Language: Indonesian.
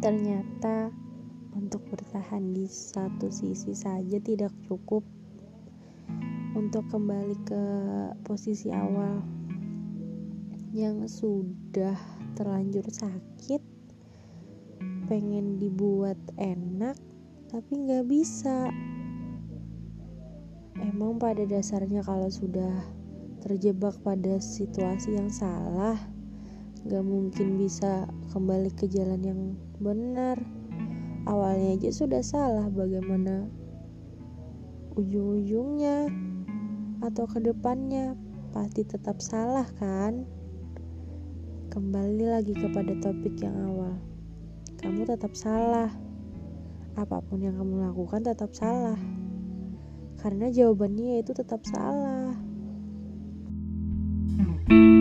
Ternyata untuk bertahan di satu sisi saja tidak cukup. Untuk kembali ke posisi awal yang sudah terlanjur sakit pengen dibuat enak tapi nggak bisa. Emang pada dasarnya kalau sudah terjebak pada situasi yang salah gak mungkin bisa kembali ke jalan yang benar. Awalnya aja sudah salah bagaimana ujung-ujungnya atau ke depannya pasti tetap salah kan? Kembali lagi kepada topik yang awal. Kamu tetap salah. Apa pun yang kamu lakukan tetap salah. Karena jawabannya itu tetap salah. thank you